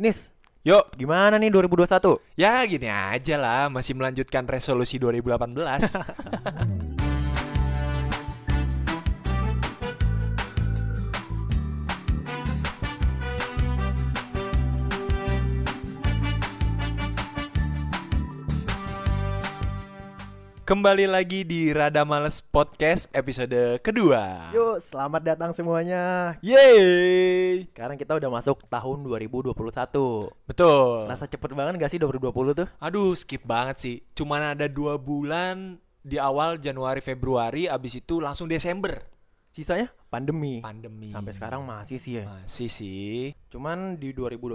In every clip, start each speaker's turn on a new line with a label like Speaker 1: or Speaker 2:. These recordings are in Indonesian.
Speaker 1: Nis,
Speaker 2: Yuk,
Speaker 1: gimana nih 2021?
Speaker 2: ya gini aja lah, masih melanjutkan resolusi 2018. Kembali lagi di Rada Males Podcast episode kedua.
Speaker 1: Yuk, selamat datang semuanya.
Speaker 2: Yeay.
Speaker 1: Sekarang kita udah masuk tahun 2021.
Speaker 2: Betul.
Speaker 1: Rasa cepet banget gak sih 2020 tuh?
Speaker 2: Aduh, skip banget sih. Cuman ada dua bulan di awal Januari Februari, abis itu langsung Desember.
Speaker 1: Sisanya pandemi.
Speaker 2: Pandemi.
Speaker 1: Sampai sekarang masih sih ya.
Speaker 2: masih sih.
Speaker 1: Cuman di 2021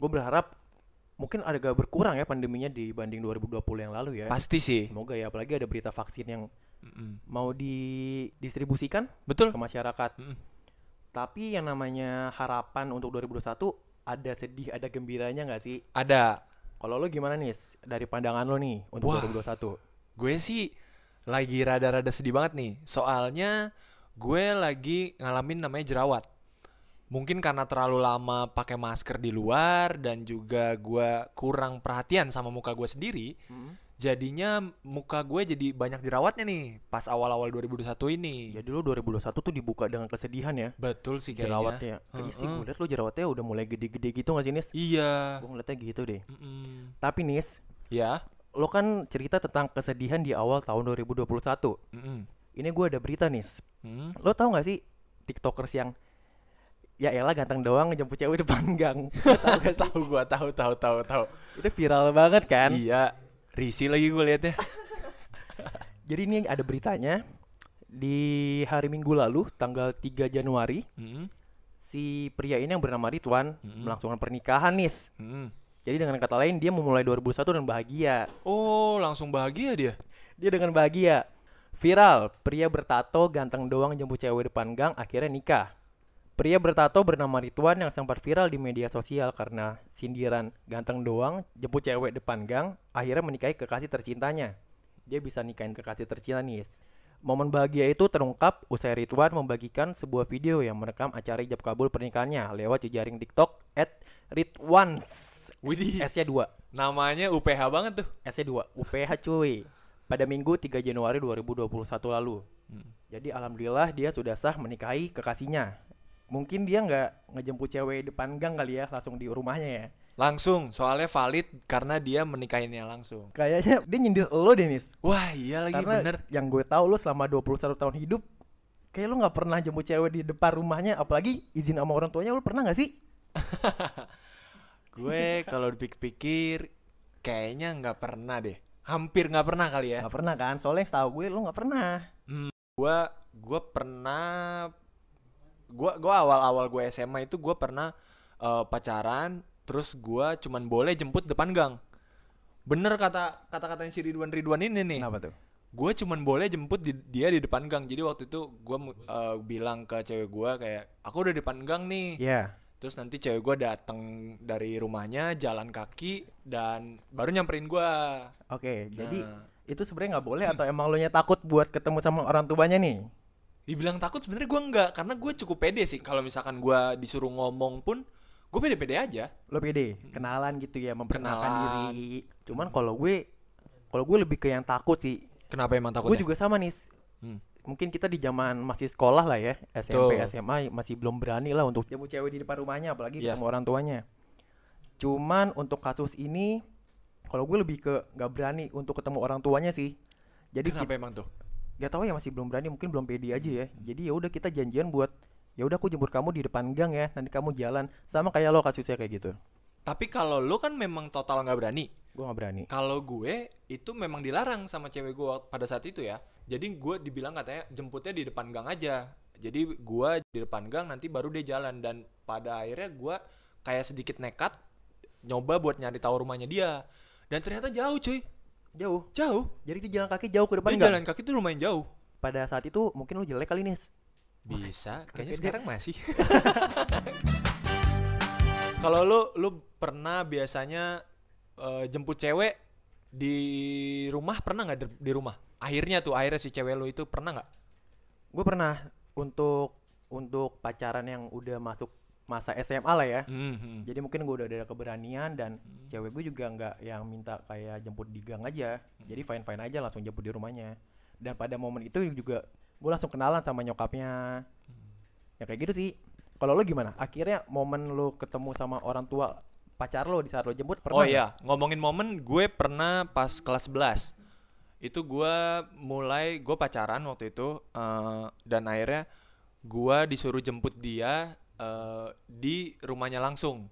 Speaker 1: gue berharap mungkin agak berkurang ya pandeminya dibanding 2020 yang lalu ya.
Speaker 2: Pasti sih.
Speaker 1: Semoga ya apalagi ada berita vaksin yang
Speaker 2: Mm-mm.
Speaker 1: mau didistribusikan
Speaker 2: Betul.
Speaker 1: ke masyarakat.
Speaker 2: Mm-mm.
Speaker 1: Tapi yang namanya harapan untuk 2021 ada sedih, ada gembiranya nggak sih?
Speaker 2: Ada.
Speaker 1: Kalau lo gimana nih dari pandangan lo nih untuk
Speaker 2: Wah.
Speaker 1: 2021?
Speaker 2: Gue sih lagi rada-rada sedih banget nih. Soalnya gue lagi ngalamin namanya jerawat. Mungkin karena terlalu lama pakai masker di luar dan juga gue kurang perhatian sama muka gue sendiri. Jadinya muka gue jadi banyak jerawatnya nih pas awal-awal 2021 ini.
Speaker 1: Jadi lo 2021 tuh dibuka dengan kesedihan ya
Speaker 2: Betul sih kayaknya.
Speaker 1: jerawatnya. Kayaknya sih
Speaker 2: Heeh.
Speaker 1: gue liat lo jerawatnya udah mulai gede-gede gitu gak sih Nis?
Speaker 2: Iya.
Speaker 1: Gue ngeliatnya gitu deh.
Speaker 2: Mm-mm.
Speaker 1: Tapi Nis,
Speaker 2: Ya.
Speaker 1: lo kan cerita tentang kesedihan di awal tahun 2021.
Speaker 2: Mm-mm.
Speaker 1: Ini gue ada berita Nis.
Speaker 2: Mm.
Speaker 1: Lo tau gak sih tiktokers yang ya elah ganteng doang ngejemput cewek depan gang.
Speaker 2: Tahu gua tahu tahu tahu tahu.
Speaker 1: Itu viral banget kan?
Speaker 2: Iya. Risi lagi gue liatnya.
Speaker 1: Jadi ini ada beritanya di hari Minggu lalu tanggal 3 Januari
Speaker 2: Mm-mm.
Speaker 1: si pria ini yang bernama Ridwan
Speaker 2: Mm-mm.
Speaker 1: melangsungkan pernikahan Nis.
Speaker 2: Mm.
Speaker 1: Jadi dengan kata lain dia memulai 2001 dengan bahagia.
Speaker 2: Oh, langsung bahagia dia.
Speaker 1: Dia dengan bahagia. Viral, pria bertato ganteng doang jemput cewek depan gang akhirnya nikah. Pria bertato bernama Ridwan yang sempat viral di media sosial karena sindiran ganteng doang jemput cewek depan gang akhirnya menikahi kekasih tercintanya. Dia bisa nikahin kekasih tercinta nih. Momen bahagia itu terungkap usai Ridwan membagikan sebuah video yang merekam acara ijab kabul pernikahannya lewat jejaring TikTok at Ridwans.
Speaker 2: Widih,
Speaker 1: S-nya 2.
Speaker 2: namanya UPH banget tuh.
Speaker 1: S-nya 2, UPH cuy. Pada Minggu 3 Januari 2021 lalu.
Speaker 2: Hmm.
Speaker 1: Jadi alhamdulillah dia sudah sah menikahi kekasihnya. Mungkin dia nggak ngejemput cewek depan gang kali ya, langsung di rumahnya ya.
Speaker 2: Langsung, soalnya valid karena dia menikahinnya langsung.
Speaker 1: Kayaknya dia nyindir lo Denis.
Speaker 2: Wah, iya lagi
Speaker 1: Karena
Speaker 2: bener.
Speaker 1: yang gue tahu lo selama 21 tahun hidup kayak lo nggak pernah jemput cewek di depan rumahnya apalagi izin sama orang tuanya lo pernah nggak sih?
Speaker 2: Gue kalau dipikir-pikir kayaknya nggak pernah deh. Hampir nggak pernah kali ya.
Speaker 1: Nggak pernah kan? Soalnya setahu gue lo nggak pernah.
Speaker 2: Gua gua pernah gua gua awal-awal gue SMA itu gua pernah eh, pacaran terus gua cuman boleh jemput depan gang. Bener kata kata-katanya si Ridwan Ridwan ini nih.
Speaker 1: Kenapa tuh?
Speaker 2: gue cuman boleh jemput di- dia di depan gang jadi waktu itu gue bilang ke cewek gue kayak aku udah di depan gang nih
Speaker 1: Ya.
Speaker 2: terus nanti cewek gue datang dari rumahnya jalan kaki dan baru nyamperin gue
Speaker 1: Oke, jadi
Speaker 2: Nah.
Speaker 1: itu sebenarnya nggak boleh atau emang lo nya takut buat ketemu sama orang tuanya nih?
Speaker 2: Dibilang takut sebenarnya gue enggak karena gue cukup pede sih. Kalau misalkan gue disuruh ngomong pun gue pede-pede aja.
Speaker 1: Lo pede? Kenalan gitu ya memperkenalkan
Speaker 2: Kenalan.
Speaker 1: diri. Cuman kalau gue kalau gue lebih ke yang takut sih.
Speaker 2: Kenapa emang takut
Speaker 1: gue juga sama nih
Speaker 2: Hmm.
Speaker 1: mungkin kita di zaman masih sekolah lah ya SMP
Speaker 2: Betul.
Speaker 1: SMA masih belum berani lah untuk jemput cewek di depan rumahnya apalagi
Speaker 2: Iya.
Speaker 1: ketemu orang tuanya. Cuman untuk kasus ini kalau gue lebih ke nggak berani untuk ketemu orang tuanya sih. Jadi
Speaker 2: kenapa emang tuh
Speaker 1: gak tahu ya masih belum berani mungkin belum pede aja ya. Jadi ya udah kita janjian buat ya udah aku jemput kamu di depan gang ya nanti kamu jalan. Sama kayak lo kasusnya kayak gitu.
Speaker 2: Tapi kalau lu kan memang total nggak berani.
Speaker 1: Gue nggak berani.
Speaker 2: Kalau gue itu memang dilarang sama cewek gue pada saat itu ya. Jadi gue dibilang katanya jemputnya di depan gang aja. Jadi gue di depan gang nanti baru dia jalan. Dan pada akhirnya gue kayak sedikit nekat nyoba buat nyari tahu rumahnya dia. Dan ternyata jauh cuy,
Speaker 1: jauh
Speaker 2: jauh.
Speaker 1: jadi dia jalan kaki jauh ke depan
Speaker 2: Dia jalan kaki tuh lumayan jauh.
Speaker 1: pada saat itu mungkin lo jelek kali nih
Speaker 2: Bisa, kayaknya
Speaker 1: dia-
Speaker 2: sekarang masih. Kalau lu lu pernah biasanya eh, jemput cewek di rumah pernah nggak di- di rumah? Akhirnya tuh akhirnya si cewek lu itu pernah nggak?
Speaker 1: gue pernah untuk untuk pacaran yang udah masuk masa SMA lah ya.
Speaker 2: Hmm, hmm.
Speaker 1: Jadi mungkin gue udah ada keberanian dan cewek gue juga nggak yang minta kayak jemput di gang aja. Jadi fine fine aja langsung jemput di rumahnya. Dan pada momen itu juga gue langsung kenalan sama nyokapnya. Ya kayak gitu sih. Kalau lo gimana? Akhirnya momen lo ketemu sama orang tua pacar lo di saat lo jemput pernah
Speaker 2: Oh iya, ngomongin momen, gue pernah pas kelas 11 itu gue mulai gue pacaran waktu itu eh, dan akhirnya gue disuruh jemput dia eh, di rumahnya langsung.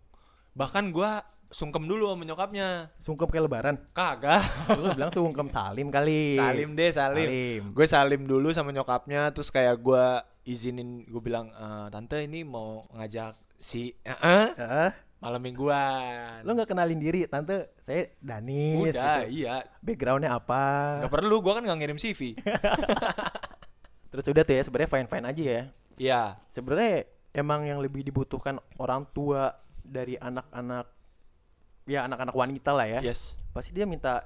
Speaker 2: Bahkan gue sungkem dulu sama nyokapnya.
Speaker 1: Sungkem kayak lebaran.
Speaker 2: Kagak.
Speaker 1: lo bilang sungkem salim kali.
Speaker 2: Salim deh, salim.
Speaker 1: Salim.
Speaker 2: Gue salim dulu sama nyokapnya, terus kayak gue izinin, gue bilang, "Eh, tante ini mau ngajak si eh
Speaker 1: Heeh.
Speaker 2: malam mingguan.
Speaker 1: lo nggak kenalin diri, tante. Saya Danis.
Speaker 2: Udah,
Speaker 1: gitu.
Speaker 2: iya.
Speaker 1: Backgroundnya apa?
Speaker 2: Gak perlu, gue kan gak ngirim CV.
Speaker 1: Terus udah tuh ya sebenarnya fine fine aja ya.
Speaker 2: Iya,
Speaker 1: Sebenarnya emang yang lebih dibutuhkan orang tua dari anak-anak ya anak-anak wanita lah ya.
Speaker 2: yes.
Speaker 1: Pasti dia minta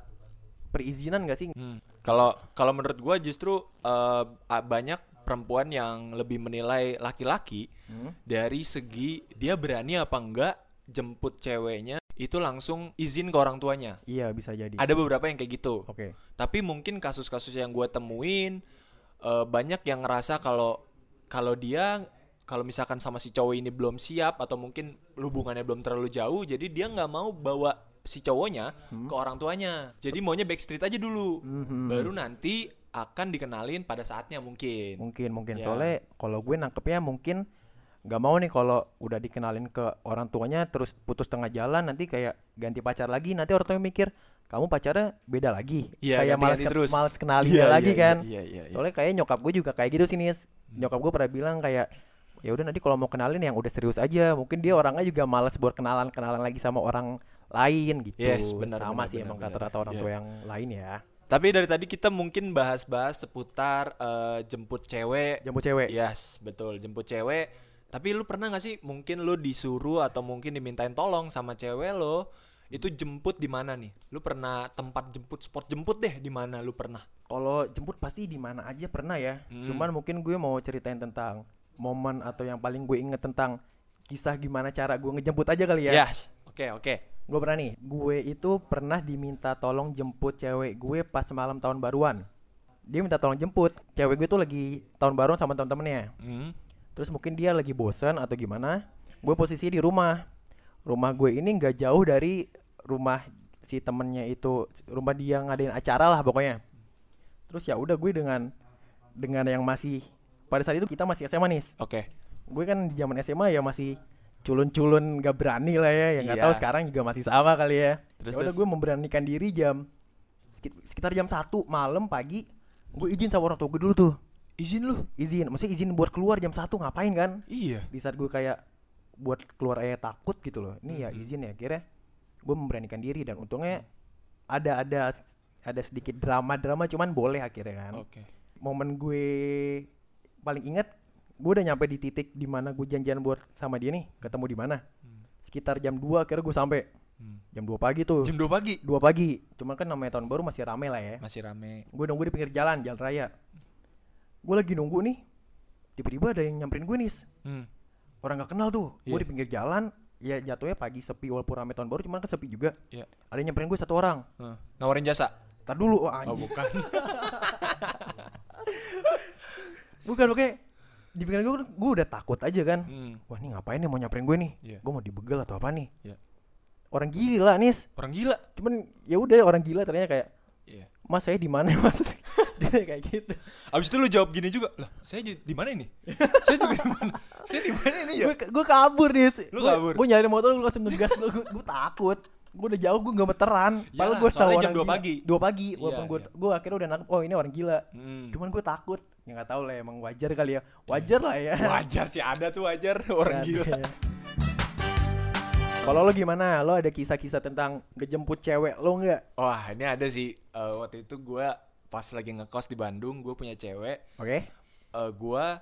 Speaker 1: perizinan gak sih?
Speaker 2: Hmm. Kalau kalau menurut gue justru a- banyak perempuan yang lebih menilai laki-laki
Speaker 1: Hmm.
Speaker 2: dari segi dia berani apa enggak jemput ceweknya itu langsung izin ke orang tuanya.
Speaker 1: Iya bisa jadi.
Speaker 2: Ada beberapa yang kayak gitu.
Speaker 1: Oke.
Speaker 2: Tapi mungkin kasus-kasus yang gue temuin eh, banyak yang ngerasa kalau kalau dia kalau misalkan sama si cowok ini belum siap atau mungkin hubungannya belum terlalu jauh, jadi dia nggak mau bawa si cowoknya ke orang tuanya. Jadi maunya backstreet aja dulu,
Speaker 1: Mhm.
Speaker 2: baru nanti akan dikenalin pada saatnya mungkin.
Speaker 1: Mungkin mungkin
Speaker 2: Ya.
Speaker 1: soalnya kalau gue nangkepnya mungkin nggak mau nih kalau udah dikenalin ke orang tuanya terus putus tengah jalan nanti kayak ganti pacar lagi nanti orang tuanya mikir kamu pacarnya beda lagi
Speaker 2: Iya,
Speaker 1: kayak males,
Speaker 2: ganti-ganti
Speaker 1: ke-
Speaker 2: terus.
Speaker 1: males kenalin
Speaker 2: Iya,
Speaker 1: dia lagi
Speaker 2: iya,
Speaker 1: kan
Speaker 2: Iya, iya, iya.
Speaker 1: soalnya kayak nyokap gue juga kayak gitu sih nis nyokap gue pernah bilang kayak ya udah nanti kalau mau kenalin yang udah serius aja mungkin dia orangnya juga males buat kenalan kenalan lagi sama orang lain gitu
Speaker 2: Yes, benar,
Speaker 1: sama
Speaker 2: benar,
Speaker 1: sih
Speaker 2: benar,
Speaker 1: emang rata-rata orang
Speaker 2: Iya.
Speaker 1: tua yang lain ya
Speaker 2: Tapi dari tadi kita mungkin bahas-bahas seputar eh, jemput cewek
Speaker 1: jemput cewek
Speaker 2: Yes, betul. Jemput cewek. Tapi lu pernah gak sih mungkin lu disuruh atau mungkin dimintain tolong sama cewek lo itu jemput di mana nih? Lu pernah tempat jemput spot jemput deh di mana lu pernah?
Speaker 1: Kalau jemput pasti di mana aja pernah ya.
Speaker 2: Hmm.
Speaker 1: Cuman mungkin gue mau ceritain tentang momen atau yang paling gue inget tentang kisah gimana cara gue ngejemput aja kali ya.
Speaker 2: Yes. Oke, oke.
Speaker 1: Gue pernah nih. Gue itu pernah diminta tolong jemput cewek gue pas malam tahun baruan. Dia minta tolong jemput. Cewek gue tuh lagi tahun baruan sama temen-temennya.
Speaker 2: Hmm.
Speaker 1: Terus mungkin dia lagi bosan atau gimana. Gue posisi di rumah. Rumah gue ini nggak jauh dari rumah si temennya itu. Rumah dia ngadain acara lah pokoknya. Terus ya udah gue dengan dengan yang masih pada saat itu kita masih SMA nih.
Speaker 2: Oke.
Speaker 1: Gue kan di zaman SMA ya masih culun-culun gak berani lah ya. Ya nggak
Speaker 2: Iya.
Speaker 1: tahu sekarang juga masih sama kali ya.
Speaker 2: Terus,
Speaker 1: ya udah
Speaker 2: terus?
Speaker 1: gue memberanikan diri jam sekit- sekitar jam 1 malam pagi. Gue izin sama orang tua gue dulu tuh.
Speaker 2: Izin lu.
Speaker 1: Izin, maksudnya izin buat keluar jam 1 ngapain kan?
Speaker 2: Iya.
Speaker 1: di saat gue kayak buat keluar aja takut gitu loh ini ya izin ya kira gue memberanikan diri dan untungnya ada ada ada sedikit drama drama cuman boleh akhirnya kan
Speaker 2: Oke.
Speaker 1: momen gue paling ingat gue udah nyampe di titik di mana gue janjian buat sama dia nih ketemu di mana
Speaker 2: Hmm.
Speaker 1: sekitar jam 2 akhirnya gue sampai
Speaker 2: Hmm.
Speaker 1: jam 2 pagi tuh
Speaker 2: Jam 2 pagi
Speaker 1: 2 pagi cuman kan namanya tahun baru masih rame lah ya
Speaker 2: masih rame.
Speaker 1: gue nunggu di pinggir jalan jalan raya gue lagi nunggu nih tiba-tiba ada yang nyamperin gue nih
Speaker 2: Hmm.
Speaker 1: orang nggak kenal tuh gue
Speaker 2: Iya.
Speaker 1: di pinggir jalan ya jatuhnya pagi sepi walaupun rame tahun baru cuman kan sepi juga
Speaker 2: Iya.
Speaker 1: ada yang nyamperin gue satu orang
Speaker 2: Hah. Nawarin jasa.
Speaker 1: tar dulu wah,
Speaker 2: Oh,
Speaker 1: anjing.
Speaker 2: bukan.
Speaker 1: bukan oke di pikiran gue gue udah takut aja kan
Speaker 2: Hmm.
Speaker 1: wah ini ngapain nih mau nyamperin gue nih
Speaker 2: Iya.
Speaker 1: gue mau dibegal atau apa nih
Speaker 2: Iya.
Speaker 1: orang gila nis
Speaker 2: Orang gila.
Speaker 1: cuman ya udah orang gila ternyata kayak
Speaker 2: Iya.
Speaker 1: mas saya di mana mas dia kayak gitu
Speaker 2: Abis itu lu jawab gini juga. Lah, saya di mana ini? saya juga di mana? Saya di mana ini ya?
Speaker 1: gue kabur nih
Speaker 2: Lu kabur?
Speaker 1: gue nyari motor gue langsung ngegas gue gue takut gue udah jauh gue gak meteran padahal
Speaker 2: Iyalah,
Speaker 1: gue tahu
Speaker 2: jam
Speaker 1: orang
Speaker 2: 2
Speaker 1: gila.
Speaker 2: pagi.
Speaker 1: dua pagi
Speaker 2: Iya,
Speaker 1: walaupun gue
Speaker 2: iya.
Speaker 1: gue akhirnya udah nangkep oh ini orang gila
Speaker 2: Hmm.
Speaker 1: cuman gue takut ya nggak tahu lah emang wajar kali ya. Wajar lah ya.
Speaker 2: Wajar sih ada tuh wajar orang
Speaker 1: Ada.
Speaker 2: gila.
Speaker 1: kalau lo gimana? Lo ada kisah-kisah tentang ngejemput cewek lo nggak?
Speaker 2: Wah ini ada sih. Eh, waktu itu gua pas lagi ngekos di Bandung gue punya cewek.
Speaker 1: Oke.
Speaker 2: Eh gua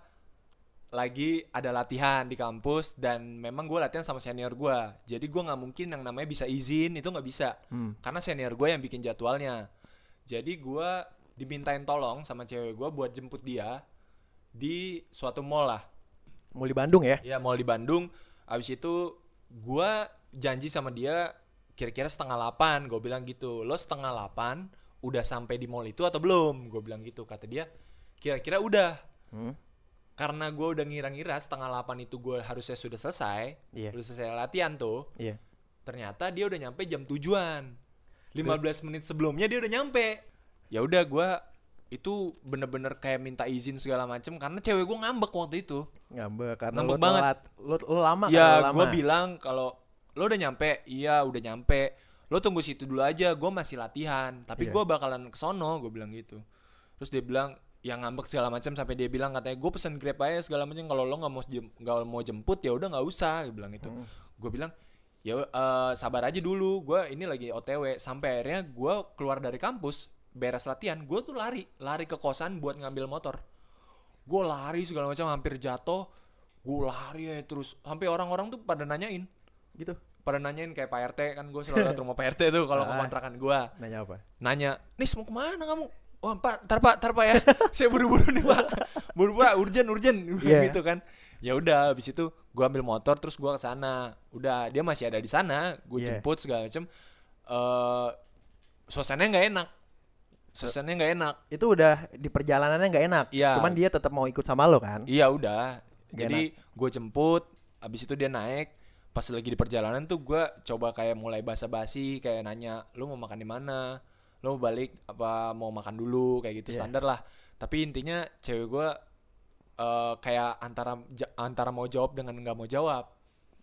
Speaker 2: lagi ada latihan di kampus dan memang gue latihan sama senior gua. Jadi gua nggak mungkin yang namanya bisa izin itu nggak bisa.
Speaker 1: Hmm.
Speaker 2: karena senior gue yang bikin jadwalnya. Jadi gua dimintain tolong sama cewek gua buat jemput dia di suatu mall lah.
Speaker 1: Mau di Bandung ya?
Speaker 2: Ya mall di Bandung. Abis itu gua janji sama dia kira-kira setengah delapan gue bilang gitu lo setengah delapan udah sampai di mall itu atau belum? Gue bilang gitu kata dia. Kira-kira udah.
Speaker 1: Hmm?
Speaker 2: karena gue udah ngira-ngira setengah delapan itu gue harusnya sudah selesai
Speaker 1: Iya.
Speaker 2: udah selesai latihan tuh
Speaker 1: Iya.
Speaker 2: ternyata dia udah nyampe jam tujuan. 15 menit sebelumnya dia udah nyampe ya udah gue itu bener-bener kayak minta izin segala macem karena cewek gue ngambek waktu itu
Speaker 1: Ngambek karena
Speaker 2: Ngambek
Speaker 1: lo
Speaker 2: banget.
Speaker 1: telat. Lo, lo lama kan?
Speaker 2: Ya gue bilang kalau lo udah nyampe iya udah nyampe lo tunggu situ dulu aja gue masih latihan tapi
Speaker 1: Iya.
Speaker 2: gue bakalan ke sono gue bilang gitu terus dia bilang yang ngambek segala macam sampai dia bilang katanya gue pesen grab aja segala macam kalau lo nggak mau jem- nggak mau jemput ya udah nggak usah dia bilang gitu
Speaker 1: Hmm.
Speaker 2: gue bilang ya eh, sabar aja dulu gue ini lagi otw sampai akhirnya gue keluar dari kampus beres latihan gue tuh lari lari ke kosan buat ngambil motor. Gue lari segala macam hampir jatuh gue lari ya terus. Sampai orang-orang tuh pada nanyain.
Speaker 1: Gitu.
Speaker 2: pada nanyain kayak Pak RT kan gue selalu liat rumah Pak RT tuh kalau ke
Speaker 1: Ah.
Speaker 2: kontrakan gue
Speaker 1: Nanya apa?
Speaker 2: nanya nis mau ke mana kamu? Wah pak tar pak tar pak ya. Saya buru-buru nih pak. Buru-buru urgent urgent.
Speaker 1: Iya.
Speaker 2: gitu kan. Ya udah habis itu gue ambil motor terus gue ke sana. Udah dia masih ada di sana. Gue
Speaker 1: Iya.
Speaker 2: jemput segala macem eh suasananya nggak enak suasananya nggak enak
Speaker 1: Itu udah di perjalanannya nggak enak.
Speaker 2: Iya.
Speaker 1: Cuman dia tetap mau ikut sama lo kan?
Speaker 2: Iya udah.
Speaker 1: Gak
Speaker 2: Jadi gue jemput, abis itu dia naik. Pas lagi di perjalanan tuh gue coba kayak mulai basa-basi, kayak nanya, lu mau makan di mana? Lu mau balik apa mau makan dulu kayak gitu
Speaker 1: Iya.
Speaker 2: standar lah. Tapi intinya cewek gue eh kayak antara antara mau jawab dengan nggak mau jawab.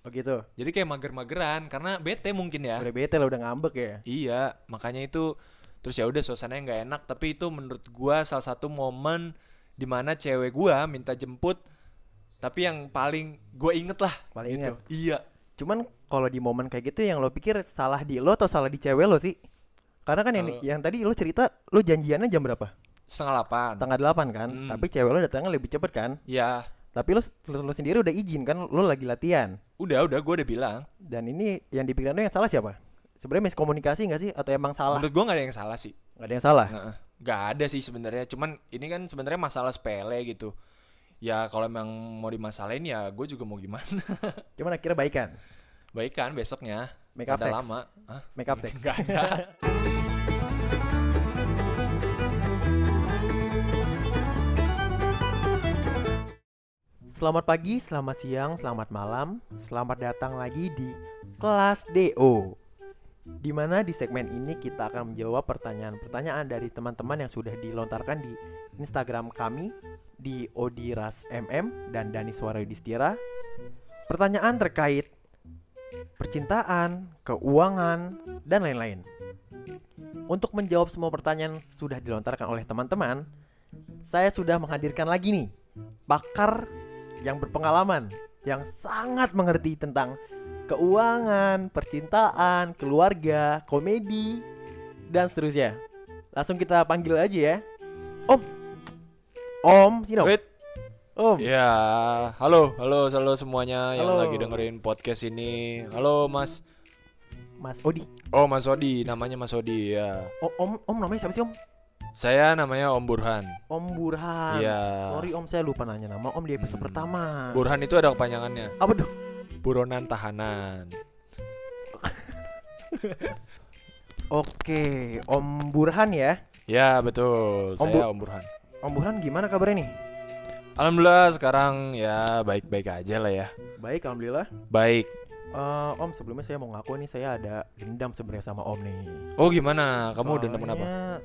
Speaker 1: Begitu.
Speaker 2: Jadi kayak mager-mageran karena bete mungkin ya.
Speaker 1: Udah bete lo udah ngambek ya.
Speaker 2: Iya, makanya itu terus ya udah suasananya nggak enak. Tapi itu menurut gua salah satu momen di mana cewek gua minta jemput. Tapi yang paling gue inget lah.
Speaker 1: Paling
Speaker 2: gitu.
Speaker 1: inget.
Speaker 2: Iya.
Speaker 1: Cuman kalau di momen kayak gitu yang lo pikir salah di lo atau salah di cewek lo sih? Karena kan yang, yang tadi lo cerita lo janjiannya jam berapa?
Speaker 2: Setengah delapan.
Speaker 1: Tanggal 8 kan?
Speaker 2: Hmm.
Speaker 1: Tapi cewek lo datangnya lebih cepet kan?
Speaker 2: Ya,
Speaker 1: Tapi lo, lo, lo sendiri udah izin kan lo lagi latihan.
Speaker 2: udah udah gue udah bilang.
Speaker 1: Dan ini yang dipikiran lo yang salah siapa? Sebenarnya miskomunikasi nggak sih atau emang salah?
Speaker 2: Menurut gua nggak ada yang salah sih.
Speaker 1: Nggak ada yang salah.
Speaker 2: Nggak, ada sih sebenarnya. Cuman ini kan sebenarnya masalah sepele gitu. Ya kalau emang mau dimasalahin ya gue juga mau gimana.
Speaker 1: Cuman akhirnya baikan.
Speaker 2: Baik kan besoknya.
Speaker 1: Make up sex.
Speaker 2: lama. Hah?
Speaker 1: Make up sex.
Speaker 2: Nggak ada.
Speaker 1: Selamat pagi, selamat siang, selamat malam. Selamat datang lagi di kelas DO. Di mana di segmen ini kita akan menjawab pertanyaan-pertanyaan dari teman-teman yang sudah dilontarkan di Instagram kami di Odiras MM dan Dani Suara Yudhistira. Pertanyaan terkait percintaan, keuangan, dan lain-lain. Untuk menjawab semua pertanyaan sudah dilontarkan oleh teman-teman, saya sudah menghadirkan lagi nih pakar yang berpengalaman, yang sangat mengerti tentang keuangan, percintaan, keluarga, komedi, dan seterusnya. Langsung kita panggil aja ya. Om. Om, sini Om.
Speaker 2: Wait.
Speaker 1: Om.
Speaker 2: Ya, halo, halo, halo semuanya yang
Speaker 1: Halo.
Speaker 2: lagi dengerin podcast ini. Halo Mas.
Speaker 1: Mas Odi.
Speaker 2: Oh Mas Odi, namanya Mas Odi ya.
Speaker 1: Oh, om, Om namanya siapa sih Om?
Speaker 2: Saya namanya Om Burhan.
Speaker 1: Om Burhan.
Speaker 2: Iya.
Speaker 1: Sorry Om, saya lupa nanya nama Om di episode
Speaker 2: Hmm.
Speaker 1: pertama.
Speaker 2: Burhan itu ada kepanjangannya.
Speaker 1: Apa tuh?
Speaker 2: Buronan tahanan.
Speaker 1: Oke, Om Burhan ya.
Speaker 2: Ya betul,
Speaker 1: Om
Speaker 2: saya Om Burhan.
Speaker 1: Om Burhan gimana kabarnya nih?
Speaker 2: Alhamdulillah sekarang ya baik-baik aja lah ya.
Speaker 1: Baik, alhamdulillah.
Speaker 2: Baik.
Speaker 1: Eh, om sebelumnya saya mau ngaku nih saya ada dendam sebenarnya sama Om nih.
Speaker 2: Oh gimana? Kamu udah kenapa?
Speaker 1: Soalnya,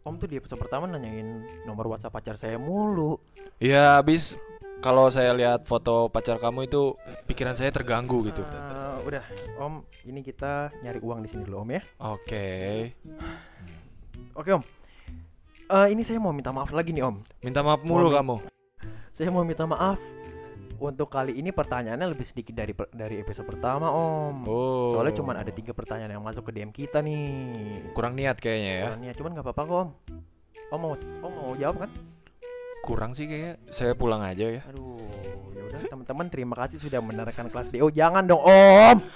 Speaker 1: Om tuh di episode pertama nanyain nomor WhatsApp pacar saya mulu.
Speaker 2: Ya habis kalau saya lihat foto pacar kamu itu pikiran saya terganggu gitu.
Speaker 1: Eh, udah, Om, ini kita nyari uang di sini dulu Om ya.
Speaker 2: Oke.
Speaker 1: Oke Om. Eh, ini saya mau minta maaf lagi nih Om.
Speaker 2: Minta maaf mulu
Speaker 1: Om.
Speaker 2: kamu.
Speaker 1: Saya mau minta maaf. Untuk kali ini pertanyaannya lebih sedikit dari per- dari episode pertama Om.
Speaker 2: Oh.
Speaker 1: Soalnya cuma ada tiga pertanyaan yang masuk ke DM kita nih.
Speaker 2: Kurang niat kayaknya ya.
Speaker 1: Kurangnya, cuman nggak apa-apa kok Om. Om mau Om mau jawab kan?
Speaker 2: Kurang sih kayaknya. Saya pulang aja ya.
Speaker 1: Aduh, ya udah teman-teman terima kasih sudah mendengarkan kelas DO. Jangan dong Om.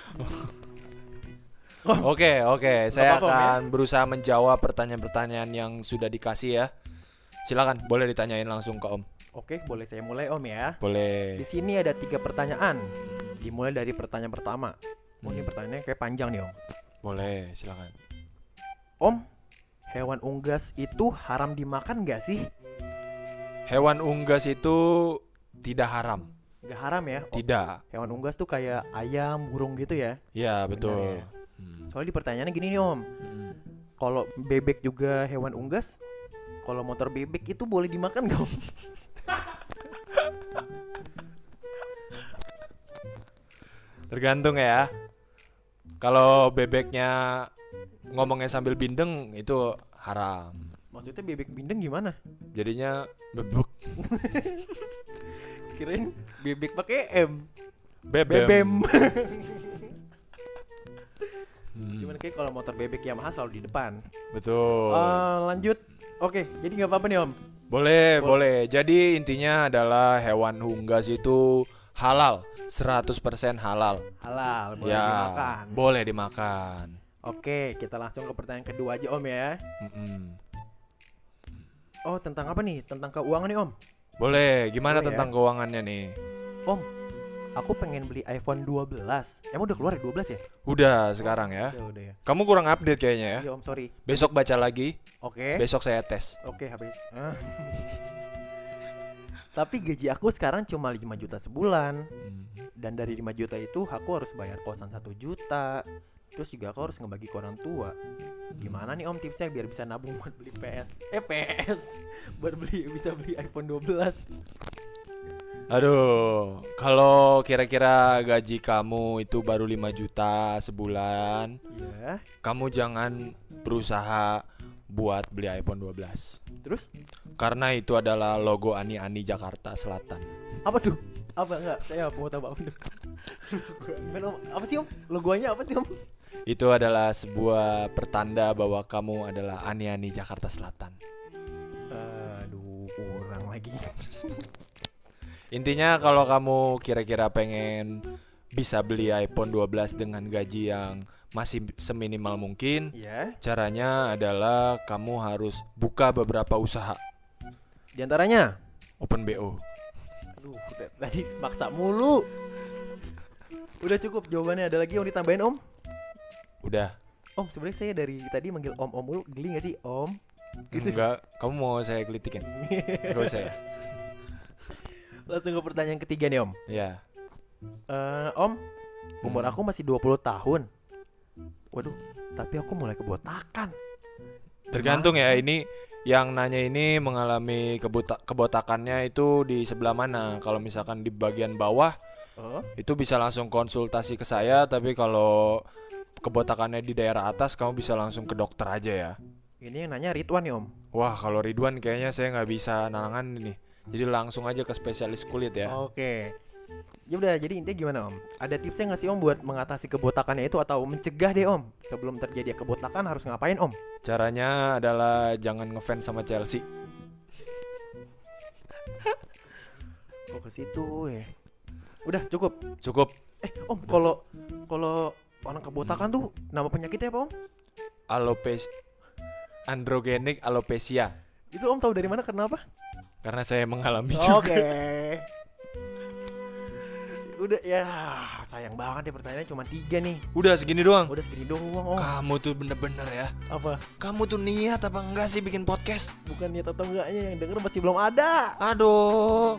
Speaker 2: Oke, oke. Saya
Speaker 1: apa-apa, Om, ya.
Speaker 2: akan berusaha menjawab pertanyaan-pertanyaan yang sudah dikasih ya. Silakan, boleh ditanyain langsung ke Om.
Speaker 1: Oke, boleh saya mulai Om ya. Di
Speaker 2: Boleh.
Speaker 1: sini ada tiga pertanyaan. Dimulai dari pertanyaan pertama. Mungkin
Speaker 2: Hmm.
Speaker 1: pertanyaannya kayak panjang nih om.
Speaker 2: Boleh, silakan.
Speaker 1: Om, hewan unggas itu haram dimakan nggak sih?
Speaker 2: Hewan unggas itu tidak haram.
Speaker 1: Nggak haram ya? Om?
Speaker 2: Tidak.
Speaker 1: Hewan unggas tuh kayak ayam, burung gitu ya.
Speaker 2: Ya, betul.
Speaker 1: ya.
Speaker 2: Hmm.
Speaker 1: Soalnya di pertanyaannya gini nih om.
Speaker 2: Hmm.
Speaker 1: Kalau bebek juga hewan unggas, kalau motor bebek itu boleh dimakan nggak om?
Speaker 2: Tergantung ya. Kalau bebeknya ngomongnya sambil bindeng itu haram.
Speaker 1: Maksudnya bebek bindeng gimana?
Speaker 2: Jadinya bebek
Speaker 1: Kirain bebek pakai M.
Speaker 2: bebem.
Speaker 1: Bebem.
Speaker 2: Hmm,
Speaker 1: Cuman kayak kalau motor bebek Yamaha selalu di depan.
Speaker 2: betul.
Speaker 1: Eh, lanjut. Oke, jadi nggak apa-apa nih om.
Speaker 2: Boleh,
Speaker 1: Bol-
Speaker 2: boleh. Jadi intinya adalah hewan unggas itu halal, 100% halal.
Speaker 1: Halal, boleh
Speaker 2: ya,
Speaker 1: dimakan.
Speaker 2: boleh dimakan.
Speaker 1: Oke, kita langsung ke pertanyaan kedua aja om ya.
Speaker 2: Mm-mm.
Speaker 1: Oh, tentang apa nih? Tentang keuangan nih om.
Speaker 2: Boleh, gimana
Speaker 1: Boleh ya.
Speaker 2: tentang keuangannya nih?
Speaker 1: Om, aku pengen beli iPhone 12. Emang udah keluar ya 12 ya?
Speaker 2: Udah sekarang ya.
Speaker 1: Udah, udah ya.
Speaker 2: Kamu kurang update kayaknya ya.
Speaker 1: Iya om, sorry.
Speaker 2: Besok baca lagi,
Speaker 1: Oke.
Speaker 2: besok saya tes.
Speaker 1: Oke, habis. Ah. Tapi gaji aku sekarang cuma 5 juta sebulan.
Speaker 2: Hmm.
Speaker 1: Dan dari 5 juta itu aku harus bayar kosan 1 juta. Terus juga aku harus ngebagi ke orang tua. Gimana nih om tipsnya biar bisa nabung buat beli PS? Eh PS. Buat beli bisa beli iPhone 12.
Speaker 2: Aduh, kalau kira-kira gaji kamu itu baru 5 juta sebulan,
Speaker 1: Iya.
Speaker 2: kamu jangan berusaha buat beli iPhone 12.
Speaker 1: Terus
Speaker 2: Karena itu adalah logo Ani Ani Jakarta Selatan.
Speaker 1: apa tuh? Apa enggak? Saya mau tahu apa tuh. Men, om, apa sih om? Logonya apa sih om?
Speaker 2: Itu adalah sebuah pertanda bahwa kamu adalah Ani Ani Jakarta Selatan.
Speaker 1: Aduh, kurang lagi.
Speaker 2: Intinya kalau kamu kira-kira pengen bisa beli iPhone 12 dengan gaji yang masih seminimal mungkin,
Speaker 1: Iya.
Speaker 2: caranya adalah kamu harus buka beberapa usaha
Speaker 1: Di antaranya
Speaker 2: Open BO.
Speaker 1: Aduh, tadi maksa mulu. Udah cukup jawabannya. Ada lagi yang ditambahin om?
Speaker 2: Udah.
Speaker 1: Om, sebenarnya saya dari tadi manggil om om mulu. Geli gak sih om? Gitu.
Speaker 2: Enggak, kamu mau saya gelitikin? Enggak usah ya.
Speaker 1: Langsung ke pertanyaan ketiga nih om.
Speaker 2: Ya.
Speaker 1: Eh, om, umur
Speaker 2: Hmm.
Speaker 1: aku masih 20 tahun. Waduh, tapi aku mulai kebotakan.
Speaker 2: Tergantung ya ini yang nanya ini mengalami kebuta kebotakannya itu di sebelah mana. Kalau misalkan di bagian bawah
Speaker 1: Oh,
Speaker 2: itu bisa langsung konsultasi ke saya, tapi kalau kebotakannya di daerah atas kamu bisa langsung ke dokter aja ya.
Speaker 1: ini yang nanya Ridwan nih om.
Speaker 2: Wah, kalau Ridwan kayaknya saya nggak bisa nangan ini. Jadi langsung aja ke spesialis kulit ya.
Speaker 1: Oke. Ya udah, jadi intinya gimana om? Ada tipsnya nggak sih om buat mengatasi kebotakannya itu atau mencegah deh om? Sebelum terjadi kebotakan harus ngapain om?
Speaker 2: Caranya adalah jangan ngefans sama Chelsea.
Speaker 1: Oh ke situ ya. Udah cukup.
Speaker 2: Cukup
Speaker 1: Eh om, kalau kalau orang kebotakan tuh nama penyakitnya apa om?
Speaker 2: alopes androgenik alopecia
Speaker 1: Itu om tahu dari mana kenapa?
Speaker 2: karena saya mengalami
Speaker 1: Oke.
Speaker 2: juga.
Speaker 1: Udah ya sayang banget ya pertanyaannya cuma tiga nih.
Speaker 2: Udah segini doang.
Speaker 1: Udah segini doang om.
Speaker 2: Kamu tuh bener-bener ya.
Speaker 1: Apa?
Speaker 2: Kamu tuh niat apa enggak sih bikin podcast?
Speaker 1: Bukan niat atau enggaknya yang denger masih belum ada.
Speaker 2: Aduh.